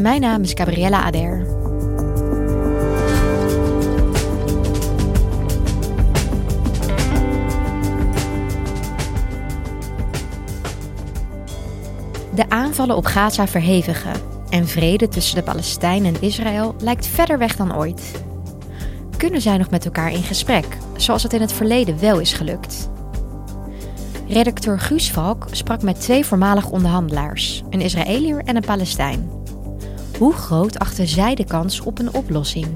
Mijn naam is Gabriella Ader. De aanvallen op Gaza verhevigen en vrede tussen de Palestijnen en Israël lijkt verder weg dan ooit. Kunnen zij nog met elkaar in gesprek, zoals het in het verleden wel is gelukt? Redacteur Guus Valk sprak met twee voormalig onderhandelaars, een Israëliër en een Palestijn. Hoe groot achten zij de kans op een oplossing?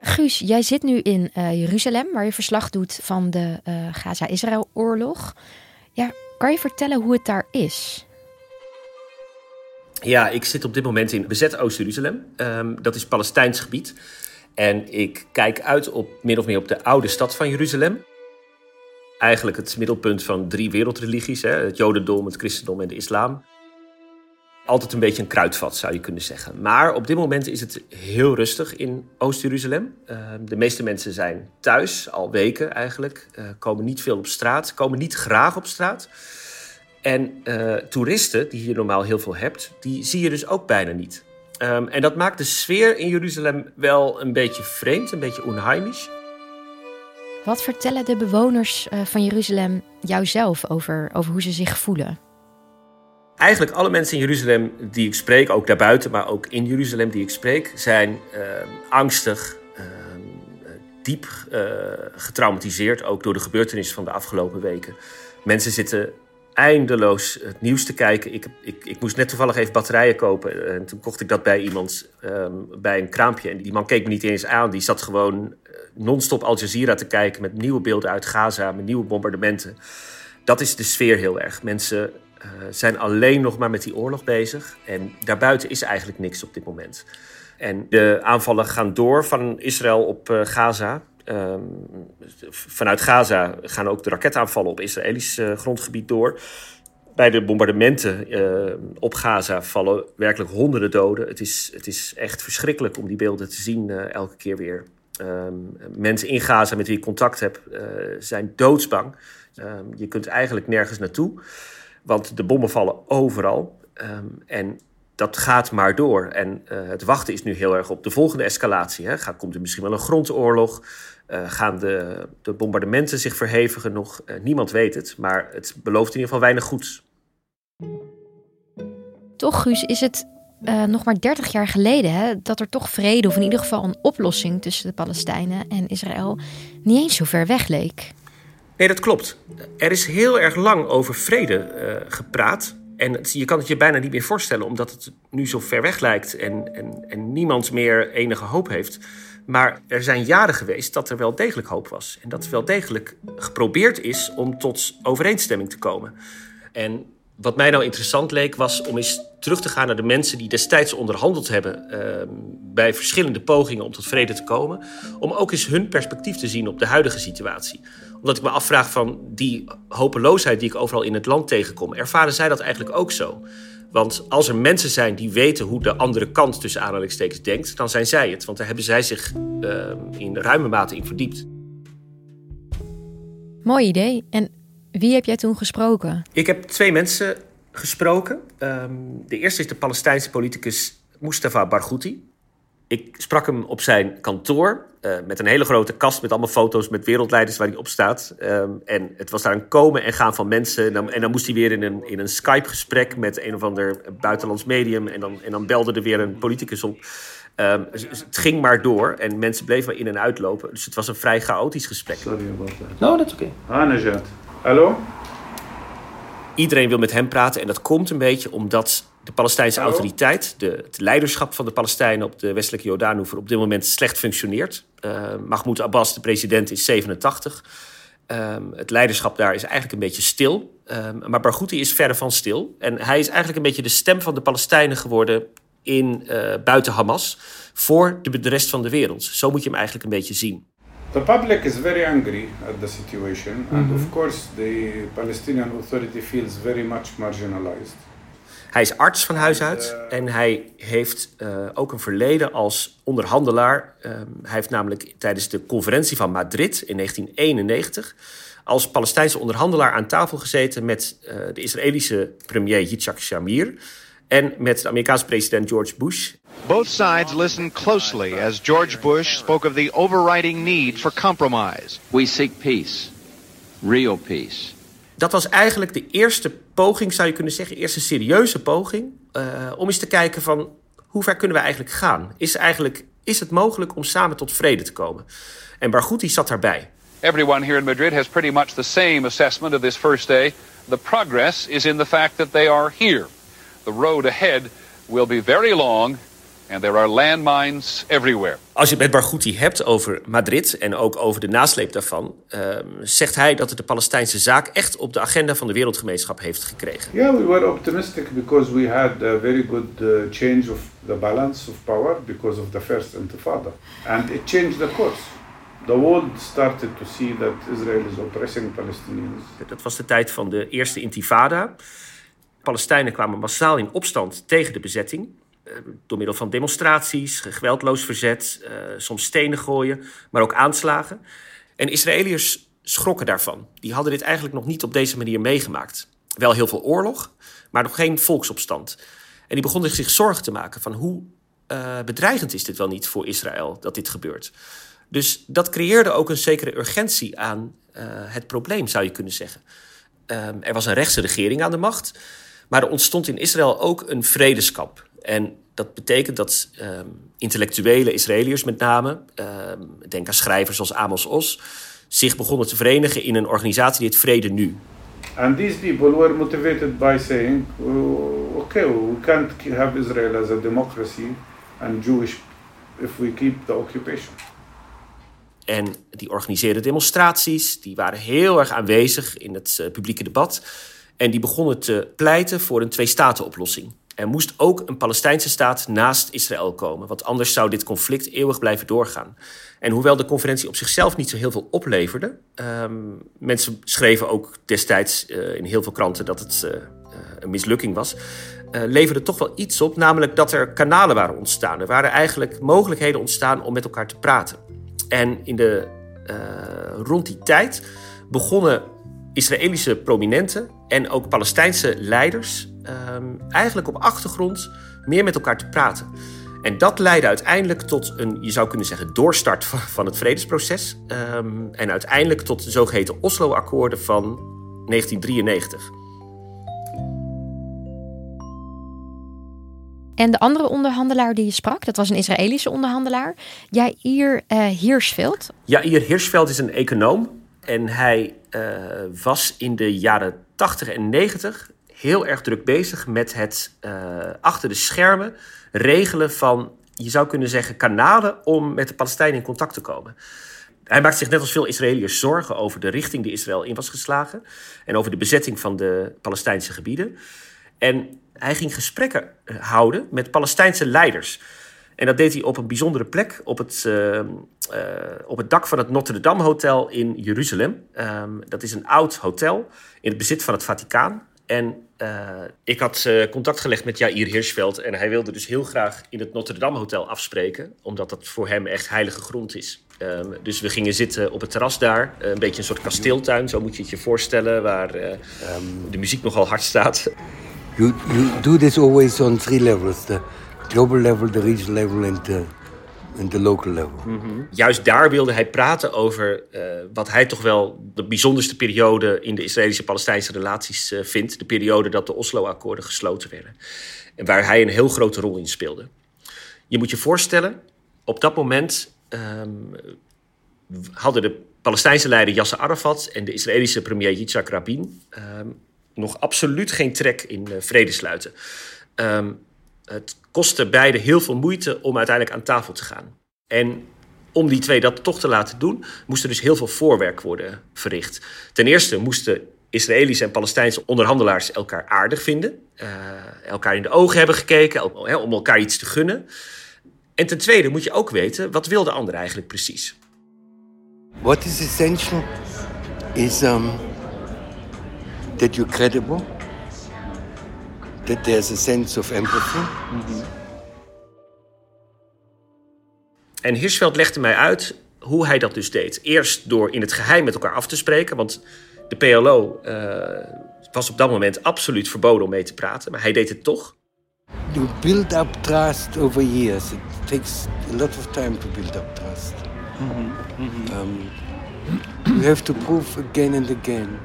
Guus, jij zit nu in uh, Jeruzalem, waar je verslag doet van de uh, Gaza-Israël-oorlog. Ja, kan je vertellen hoe het daar is? Ja, ik zit op dit moment in bezet Oost-Jeruzalem. Um, dat is Palestijns gebied. En ik kijk uit op min of meer op de oude stad van Jeruzalem. Eigenlijk het middelpunt van drie wereldreligies: hè? het Jodendom, het Christendom en de Islam. Altijd een beetje een kruidvat zou je kunnen zeggen. Maar op dit moment is het heel rustig in Oost-Jeruzalem. Ehm, de meeste mensen zijn thuis, al weken eigenlijk. Uh, komen niet veel op straat, komen niet graag op straat. En uh, toeristen, die je normaal heel veel hebt, die zie je dus ook bijna niet. Um, en dat maakt de sfeer in Jeruzalem wel een beetje vreemd, een beetje onheimisch. Wat vertellen de bewoners uh, van Jeruzalem jou zelf over, over hoe ze zich voelen? Eigenlijk alle mensen in Jeruzalem die ik spreek, ook daarbuiten, maar ook in Jeruzalem die ik spreek, zijn uh, angstig, uh, diep uh, getraumatiseerd, ook door de gebeurtenissen van de afgelopen weken. Mensen zitten eindeloos het nieuws te kijken. Ik, ik, ik moest net toevallig even batterijen kopen. En toen kocht ik dat bij iemand, um, bij een kraampje. En die man keek me niet eens aan. Die zat gewoon non-stop Al Jazeera te kijken met nieuwe beelden uit Gaza, met nieuwe bombardementen. Dat is de sfeer heel erg. Mensen uh, zijn alleen nog maar met die oorlog bezig. En daarbuiten is eigenlijk niks op dit moment. En de aanvallen gaan door van Israël op Gaza. Um, vanuit Gaza gaan ook de raketaanvallen op Israëlisch uh, grondgebied door. Bij de bombardementen uh, op Gaza vallen werkelijk honderden doden. Het is, het is echt verschrikkelijk om die beelden te zien uh, elke keer weer. Um, mensen in Gaza met wie ik contact heb zijn doodsbang. Je kunt eigenlijk nergens naartoe, want de bommen vallen overal. en dat gaat maar door. En uh, het wachten is nu heel erg op de volgende escalatie. Hè. Gaat, komt er misschien wel een grondoorlog? Uh, gaan de, de, bombardementen zich verhevigen nog? Uh, niemand weet het, maar het belooft in ieder geval weinig goeds. Toch, Guus, is het nog maar 30 jaar geleden hè, dat er toch vrede, of in ieder geval een oplossing tussen de Palestijnen en Israël, niet eens zo ver weg leek. Nee, dat klopt. Er is heel erg lang over vrede gepraat. En je kan het je bijna niet meer voorstellen, omdat het nu zo ver weg lijkt en, en, en niemand meer enige hoop heeft. Maar er zijn jaren geweest dat er wel degelijk hoop was. En dat wel degelijk geprobeerd is om tot overeenstemming te komen. En wat mij nou interessant leek, was om eens terug te gaan naar de mensen die destijds onderhandeld hebben uh, bij verschillende pogingen om tot vrede te komen. Om ook eens hun perspectief te zien op de huidige situatie. Omdat ik me afvraag van die hopeloosheid die ik overal in het land tegenkom, ervaren zij dat eigenlijk ook zo? Want als er mensen zijn die weten hoe de andere kant tussen aanhalingstekens denkt, dan zijn zij het. Want daar hebben zij zich uh, in ruime mate in verdiept. Mooi idee. En wie heb jij toen gesproken? Ik heb twee mensen gesproken. Um, de eerste is de Palestijnse politicus Mustafa Barghouti. Ik sprak hem op zijn kantoor uh, met een hele grote kast met allemaal foto's met wereldleiders waar hij op staat. Um, en het was daar een komen en gaan van mensen. En dan, en dan moest hij weer in een, in een Skype-gesprek met een of ander buitenlands medium. En dan, en dan belde er weer een politicus op. Um, het ging maar door en mensen bleven maar in en uitlopen. Dus het was een vrij chaotisch gesprek. Sorry about that. No, that's okay. Ah, Najat. Hallo? Iedereen wil met hem praten en dat komt een beetje omdat de Palestijnse autoriteit, de, het leiderschap van de Palestijnen op de westelijke Jordaanhoever, op dit moment slecht functioneert. Uh, Mahmoud Abbas, de president, is 87. Um, het leiderschap daar is eigenlijk een beetje stil. Um, maar Barghouti is verder van stil. En hij is eigenlijk een beetje de stem van de Palestijnen geworden in, uh, buiten Hamas voor de, de rest van de wereld. Zo moet je hem eigenlijk een beetje zien. The public is very angry at the situation, mm -hmm. and of course, the Palestinian Authority feels very much marginalized. Hij is arts van huis uit en hij heeft uh, ook een verleden als onderhandelaar. Uh, hij heeft namelijk tijdens de conferentie van Madrid in 1991 als Palestijnse onderhandelaar aan tafel gezeten met uh, de Israëlische premier Yitzhak Shamir en met de Amerikaanse president George Bush. Both sides listened closely as George Bush spoke of the overriding need for compromise. We seek peace, real peace. Dat was eigenlijk de eerste poging, zou je kunnen zeggen, eerste serieuze poging, uh, om eens te kijken van hoe ver kunnen we eigenlijk gaan? Is, eigenlijk, is het mogelijk om samen tot vrede te komen? En Barghouti zat daarbij. Everyone here in Madrid has pretty much the same assessment of this first day. The progress is in the fact that they are here. The road ahead will be very long and there are landmines everywhere. Als je het met Barghouti hebt over Madrid en ook over de nasleep daarvan, uh, zegt hij dat het de Palestijnse zaak echt op de agenda van de wereldgemeenschap heeft gekregen. Yeah, we were optimistic because we had a very good uh, change of the balance of power because of the first intifada. And it changed the course. The world started to see that Israel is oppressing Palestinians. Dat was de tijd van de eerste intifada. Palestijnen kwamen massaal in opstand tegen de bezetting. Uh, door middel van demonstraties, geweldloos verzet, uh, soms stenen gooien, maar ook aanslagen. En Israëliërs schrokken daarvan. Die hadden dit eigenlijk nog niet op deze manier meegemaakt. Wel heel veel oorlog, maar nog geen volksopstand. En die begonnen zich zorgen te maken van hoe uh, bedreigend is dit wel niet voor Israël dat dit gebeurt. Dus dat creëerde ook een zekere urgentie aan het probleem, zou je kunnen zeggen. Um, er was een rechtse regering aan de macht. Maar er ontstond in Israël ook een vredeskamp. En dat betekent dat um, intellectuele Israëliërs met name, um, denk aan schrijvers als Amos Os, zich begonnen te verenigen in een organisatie die het Vrede Nu. And these people were motivated by saying, oh, okay, we can't have Israel as a democracy and Jewish if we keep the occupation. En die organiseerden demonstraties, die waren heel erg aanwezig in het uh, publieke debat. En die begonnen te pleiten voor een twee-staten-oplossing. Er moest ook een Palestijnse staat naast Israël komen, want anders zou dit conflict eeuwig blijven doorgaan. En hoewel de conferentie op zichzelf niet zo heel veel opleverde, um, mensen schreven ook destijds uh, in heel veel kranten dat het uh, een mislukking was, uh, leverde toch wel iets op, namelijk dat er kanalen waren ontstaan. Er waren eigenlijk mogelijkheden ontstaan om met elkaar te praten. En in de, rond die tijd begonnen Israëlische prominenten en ook Palestijnse leiders um, eigenlijk op achtergrond meer met elkaar te praten. En dat leidde uiteindelijk tot een, je zou kunnen zeggen, doorstart van, van het vredesproces. Um, en uiteindelijk tot de zogeheten Oslo-akkoorden van 1993. En de andere onderhandelaar die je sprak, dat was een Israëlische onderhandelaar, Jair uh, Hirschfeld. Jair Hirschfeld is een econoom en hij was in de jaren 80 en 90 heel erg druk bezig met het uh, achter de schermen regelen van, je zou kunnen zeggen, kanalen om met de Palestijnen in contact te komen. Hij maakt zich net als veel Israëliërs zorgen over de richting die Israël in was geslagen en over de bezetting van de Palestijnse gebieden. En hij ging gesprekken eh, houden met Palestijnse leiders. En dat deed hij op een bijzondere plek, op het, uh, uh, op het dak van het Notre Dame Hotel in Jeruzalem. Um, dat is een oud hotel in het bezit van het Vaticaan. En uh, ik had contact gelegd met Jair Hirschveld. En hij wilde dus heel graag in het Notre Dame Hotel afspreken, omdat dat voor hem echt heilige grond is. Um, dus we gingen zitten op het terras daar, een beetje een soort kasteeltuin, zo moet je het je voorstellen, waar um, de muziek nogal hard staat. You, you do this always on three levels. The global level, the regional level in the local level. Juist daar wilde hij praten over uh, wat hij toch wel de bijzonderste periode in de Israëlische-Palestijnse relaties uh, vindt. De periode dat de Oslo-akkoorden gesloten werden. En waar hij een heel grote rol in speelde. Je moet je voorstellen, op dat moment um, hadden de Palestijnse leider Yasser Arafat en de Israëlische premier Yitzhak Rabin um, nog absoluut geen trek in uh, vrede sluiten. Um, het kostte beide heel veel moeite om uiteindelijk aan tafel te gaan. En om die twee dat toch te laten doen, moest er dus heel veel voorwerk worden verricht. Ten eerste moesten Israëlische en Palestijnse onderhandelaars elkaar aardig vinden, uh, elkaar in de ogen hebben gekeken, om elkaar iets te gunnen. En ten tweede moet je ook weten, wat wil de ander eigenlijk precies? What is essential is um, that you're credible, that there's a sense of empathy. Mm -hmm. En Hirschfeld legde mij uit hoe hij dat dus deed. Eerst door in het geheim met elkaar af te spreken, want de PLO uh, was op dat moment absoluut verboden om mee te praten, maar hij deed het toch. You build up trust over years. It takes a lot of time to build up trust. Mm -hmm. Mm -hmm. Um, you have to prove again and again.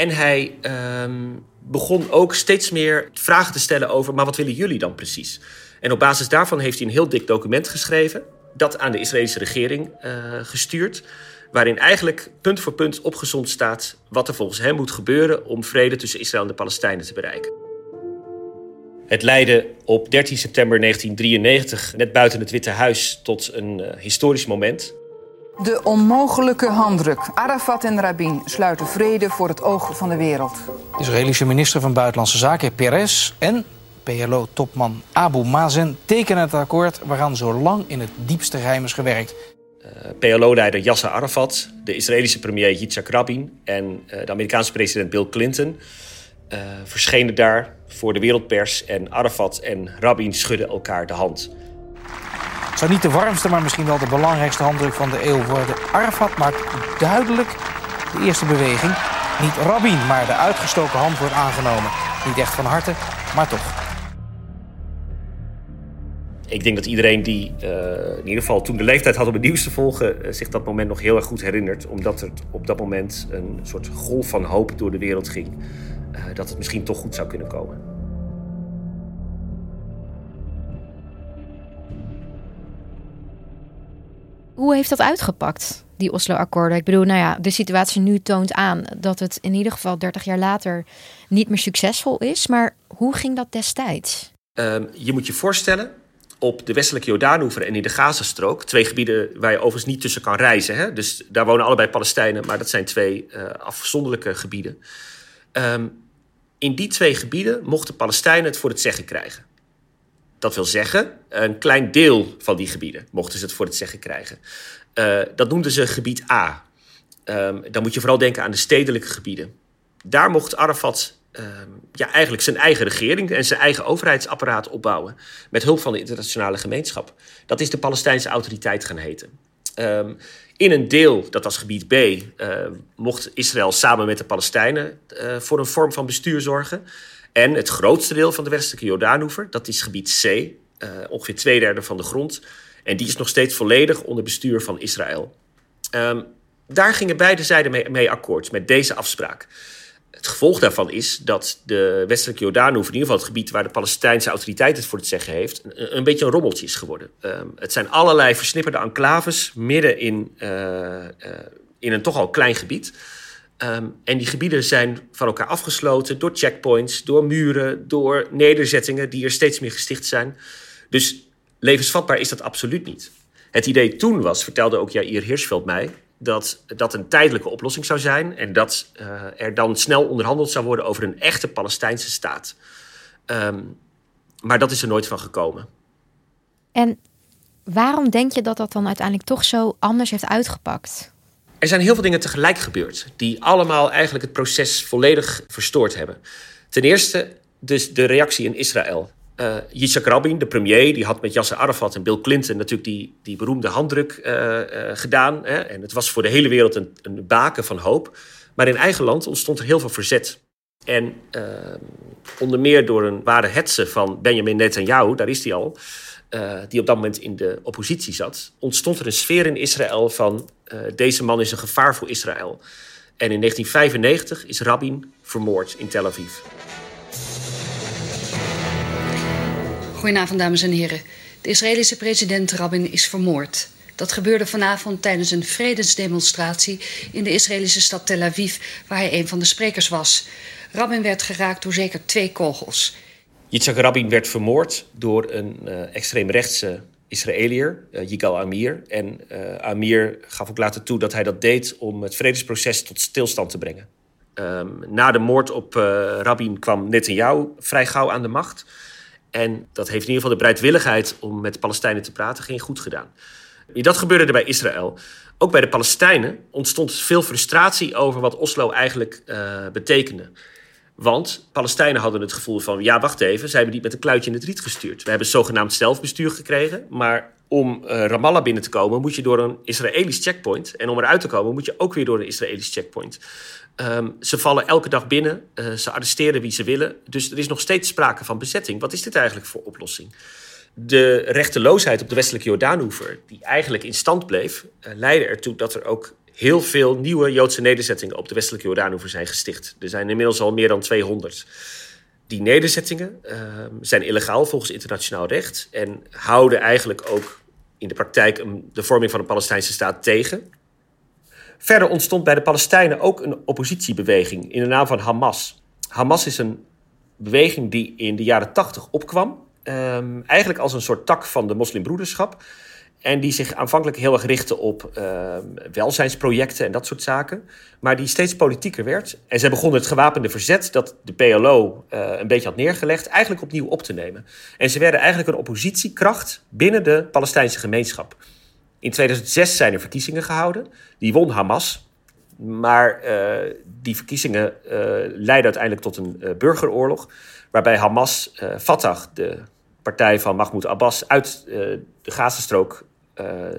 En hij um, begon ook steeds meer vragen te stellen over, maar wat willen jullie dan precies? En op basis daarvan heeft hij een heel dik document geschreven, dat aan de Israëlische regering uh, gestuurd, waarin eigenlijk punt voor punt opgezond staat wat er volgens hem moet gebeuren om vrede tussen Israël en de Palestijnen te bereiken. Het leidde op 13 september 1993, net buiten het Witte Huis, tot een uh, historisch moment. De onmogelijke handdruk. Arafat en Rabin sluiten vrede voor het oog van de wereld. Israëlische minister van Buitenlandse Zaken Peres en PLO-topman Abu Mazen tekenen het akkoord waaraan zo lang in het diepste geheim is gewerkt. Uh, PLO-leider Yasser Arafat, de Israëlische premier Yitzhak Rabin en uh, de Amerikaanse president Bill Clinton uh, verschenen daar voor de wereldpers en Arafat en Rabin schudden elkaar de hand. Zou niet de warmste, maar misschien wel de belangrijkste handdruk van de eeuw worden. Arafat maakt duidelijk de eerste beweging. Niet Rabin, maar de uitgestoken hand wordt aangenomen. Niet echt van harte, maar toch. Ik denk dat iedereen die uh, in ieder geval toen de leeftijd had om het nieuws te volgen, uh, zich dat moment nog heel erg goed herinnert. Omdat er op dat moment een soort golf van hoop door de wereld ging. Uh, dat het misschien toch goed zou kunnen komen. Hoe heeft dat uitgepakt, die Oslo-akkoorden? Ik bedoel, nou ja, de situatie nu toont aan dat het in ieder geval 30 jaar later niet meer succesvol is. Maar hoe ging dat destijds? Ehm, je moet je voorstellen, op de westelijke Jordaanoever en in de Gazastrook. Twee gebieden waar je overigens niet tussen kan reizen. Hè? Dus daar wonen allebei Palestijnen, maar dat zijn twee uh, afzonderlijke gebieden. Um, in die twee gebieden mochten Palestijnen het voor het zeggen krijgen. Dat wil zeggen, een klein deel van die gebieden mochten ze het voor het zeggen krijgen. Uh, dat noemden ze gebied A. Um, dan moet je vooral denken aan de stedelijke gebieden. Daar mocht Arafat uh, ja, eigenlijk zijn eigen regering en zijn eigen overheidsapparaat opbouwen. Met hulp van de internationale gemeenschap. Dat is de Palestijnse autoriteit gaan heten. Um, in een deel, dat was gebied B, uh, mocht Israël samen met de Palestijnen uh, voor een vorm van bestuur zorgen. En het grootste deel van de westelijke Jordaanoever, dat is gebied C, uh, ongeveer twee derde van de grond. En die is nog steeds volledig onder bestuur van Israël. Um, daar gingen beide zijden mee, akkoord met deze afspraak. Het gevolg daarvan is dat de westelijke Jordaanoever, in ieder geval het gebied waar de Palestijnse autoriteit het voor het zeggen heeft, een, beetje een rommeltje is geworden. Um, het zijn allerlei versnipperde enclaves midden in, uh, uh, in een toch al klein gebied. Um, en die gebieden zijn van elkaar afgesloten door checkpoints, door muren, door nederzettingen die er steeds meer gesticht zijn. Dus levensvatbaar is dat absoluut niet. Het idee toen was, vertelde ook Jair Hirschveld mij, dat dat een tijdelijke oplossing zou zijn en dat uh, er dan snel onderhandeld zou worden over een echte Palestijnse staat. Um, maar dat is er nooit van gekomen. En waarom denk je dat dat dan uiteindelijk toch zo anders heeft uitgepakt? Er zijn heel veel dingen tegelijk gebeurd, die allemaal eigenlijk het proces volledig verstoord hebben. Ten eerste dus de reactie in Israël. Uh, Yitzhak Rabin, de premier, die had met Yasser Arafat en Bill Clinton natuurlijk die, die beroemde handdruk uh, uh, gedaan. Hè? En het was voor de hele wereld een, een baken van hoop. Maar in eigen land ontstond er heel veel verzet. En onder meer door een ware hetze van Benjamin Netanyahu, daar is hij al, uh, die op dat moment in de oppositie zat, ontstond er een sfeer in Israël van uh, deze man is een gevaar voor Israël. En in 1995 is Rabin vermoord in Tel Aviv. Goedenavond, dames en heren. De Israëlische president Rabin is vermoord. Dat gebeurde vanavond tijdens een vredesdemonstratie in de Israëlische stad Tel Aviv, waar hij een van de sprekers was. Rabin werd geraakt door zeker twee kogels. Yitzhak Rabin werd vermoord door een uh, extreemrechtse Israëliër, uh, Yigal Amir. En uh, Amir gaf ook later toe dat hij dat deed om het vredesproces tot stilstand te brengen. Um, na de moord op Rabin kwam Netanyahu vrij gauw aan de macht. En dat heeft in ieder geval de bereidwilligheid om met de Palestijnen te praten geen goed gedaan. Dat gebeurde bij Israël. Ook bij de Palestijnen ontstond veel frustratie over wat Oslo eigenlijk uh, betekende. Want Palestijnen hadden het gevoel van: ja, wacht even, ze hebben niet met een kluitje in het riet gestuurd. We hebben zogenaamd zelfbestuur gekregen, maar om uh, Ramallah binnen te komen moet je door een Israëlisch checkpoint. En om eruit te komen moet je ook weer door een Israëlisch checkpoint. Um, ze vallen elke dag binnen, uh, ze arresteren wie ze willen. Dus er is nog steeds sprake van bezetting. Wat is dit eigenlijk voor oplossing? De rechteloosheid op de westelijke Jordaanoever, die eigenlijk in stand bleef, uh, leidde ertoe dat er ook heel veel nieuwe Joodse nederzettingen op de westelijke Jordaanoever zijn gesticht. Er zijn inmiddels al meer dan 200. Die nederzettingen uh, zijn illegaal volgens internationaal recht en houden eigenlijk ook in de praktijk de vorming van een Palestijnse staat tegen. Verder ontstond bij de Palestijnen ook een oppositiebeweging in de naam van Hamas. Hamas is een beweging die in de jaren 80 opkwam, um, eigenlijk als een soort tak van de moslimbroederschap. En die zich aanvankelijk heel erg richtte op uh, welzijnsprojecten en dat soort zaken. Maar die steeds politieker werd. En zij begonnen het gewapende verzet dat de PLO uh, een beetje had neergelegd, eigenlijk opnieuw op te nemen. En ze werden eigenlijk een oppositiekracht binnen de Palestijnse gemeenschap. In 2006 zijn er verkiezingen gehouden. Die won Hamas. Maar uh, die verkiezingen uh, leidden uiteindelijk tot een uh, burgeroorlog. Waarbij Hamas Fatah, de partij van Mahmoud Abbas, uit de Gazastrook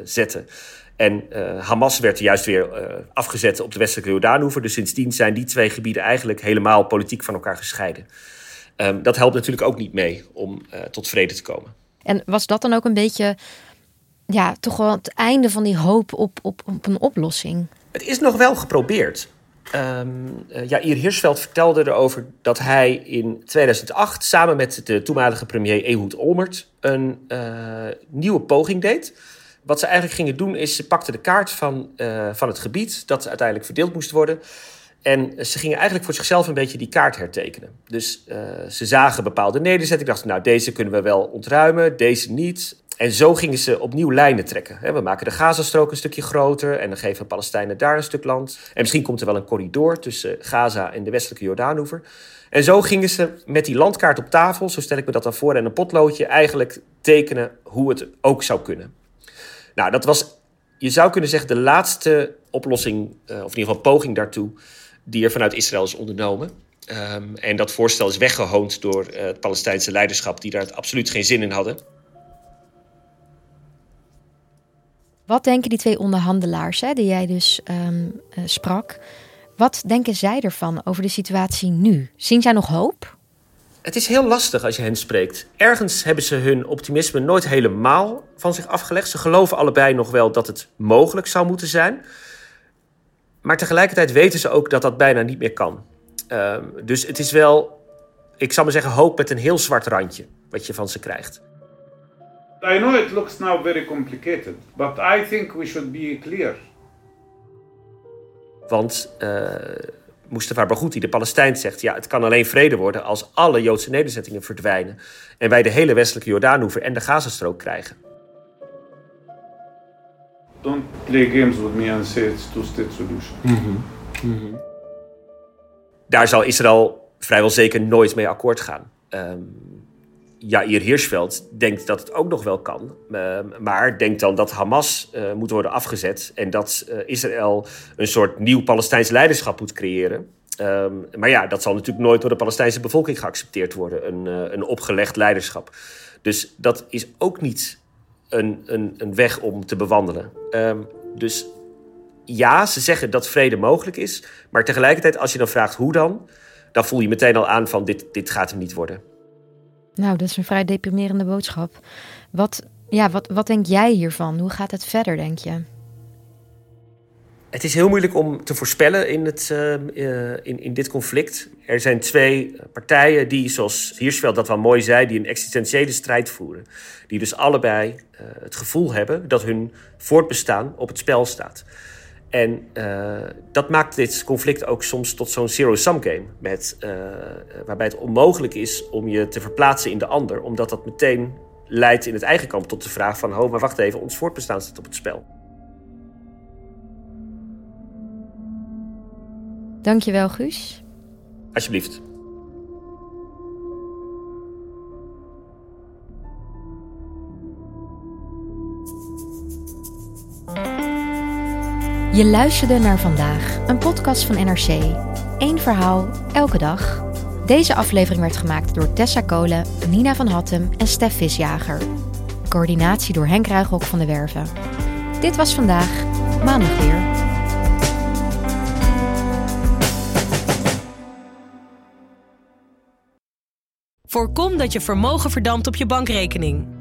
zette. En Hamas werd juist weer afgezet op de westelijke Jordaanoever. Dus sindsdien zijn die twee gebieden eigenlijk helemaal politiek van elkaar gescheiden. Um, dat helpt natuurlijk ook niet mee om tot vrede te komen. En was dat dan ook een beetje ja, toch wel het einde van die hoop op, op, op een oplossing. Het is nog wel geprobeerd. Um, Jair Hirschveld vertelde erover dat hij in 2008 samen met de toenmalige premier Ehud Olmert een nieuwe poging deed. Wat ze eigenlijk gingen doen is, ze pakten de kaart van, uh, van het gebied dat uiteindelijk verdeeld moest worden. En ze gingen eigenlijk voor zichzelf een beetje die kaart hertekenen. Dus ze zagen bepaalde nederzettingen. dachten, nou, deze kunnen we wel ontruimen, deze niet. En zo gingen ze opnieuw lijnen trekken. We maken de Gazastrook een stukje groter en dan geven Palestijnen daar een stuk land. En misschien komt er wel een corridor tussen Gaza en de westelijke Jordaanoever. En zo gingen ze met die landkaart op tafel, zo stel ik me dat dan voor, en een potloodje eigenlijk tekenen hoe het ook zou kunnen. Nou, dat was, je zou kunnen zeggen, de laatste oplossing, of in ieder geval poging daartoe, die er vanuit Israël is ondernomen. Um, en dat voorstel is weggehoond door uh, het Palestijnse leiderschap, die daar absoluut geen zin in hadden. Wat denken die twee onderhandelaars, hè, die jij dus um, uh, sprak, wat denken zij ervan over de situatie nu? Zien zij nog hoop? Het is heel lastig als je hen spreekt. Ergens hebben ze hun optimisme nooit helemaal van zich afgelegd. Ze geloven allebei nog wel dat het mogelijk zou moeten zijn. Maar tegelijkertijd weten ze ook dat dat bijna niet meer kan. Um, dus het is wel, ik zou maar zeggen, hoop met een heel zwart randje wat je van ze krijgt. I know it looks now very complicated, but I think we should be clear. Want uh, Mustafa Barghouti, de Palestijn, zegt... ja, het kan alleen vrede worden als alle Joodse nederzettingen verdwijnen... en wij de hele westelijke Jordaanoever en de Gazastrook krijgen. Don't play games with me and say it's two-state solution. Mm -hmm. Mm -hmm. Daar zal Israël vrijwel zeker nooit mee akkoord gaan. Um, Jair Hirschveld denkt dat het ook nog wel kan. Uh, maar denkt dan dat Hamas uh, moet worden afgezet. En dat uh, Israël een soort nieuw Palestijns leiderschap moet creëren. Um, maar ja, dat zal natuurlijk nooit door de Palestijnse bevolking geaccepteerd worden. Een, een opgelegd leiderschap. Dus dat is ook niet een, een, een weg om te bewandelen. Um, dus ja, ze zeggen dat vrede mogelijk is. Maar tegelijkertijd, als je dan vraagt hoe dan dan voel je meteen al aan van dit, dit gaat hem niet worden. Nou, dat is een vrij deprimerende boodschap. Wat, ja, wat, wat denk jij hiervan? Hoe gaat het verder, denk je? Het is heel moeilijk om te voorspellen in, het, uh, in, in dit conflict. Er zijn twee partijen die, zoals Hirschfeld dat wel mooi zei, die een existentiële strijd voeren. Die dus allebei uh, het gevoel hebben dat hun voortbestaan op het spel staat. En uh, dat maakt dit conflict ook soms tot zo'n zero-sum game. Met, waarbij het onmogelijk is om je te verplaatsen in de ander. Omdat dat meteen leidt in het eigen kamp tot de vraag van... oh, maar wacht even, ons voortbestaan staat op het spel. Dankjewel, Guus. Alsjeblieft. Je luisterde naar vandaag, een podcast van NRC. Eén verhaal, elke dag. Deze aflevering werd gemaakt door Tessa Kolen, Nina van Hattem en Stef Visjager. Coördinatie door Henk Ruigrok van de Werven. Dit was vandaag, maandag weer. Voorkom dat je vermogen verdampt op je bankrekening.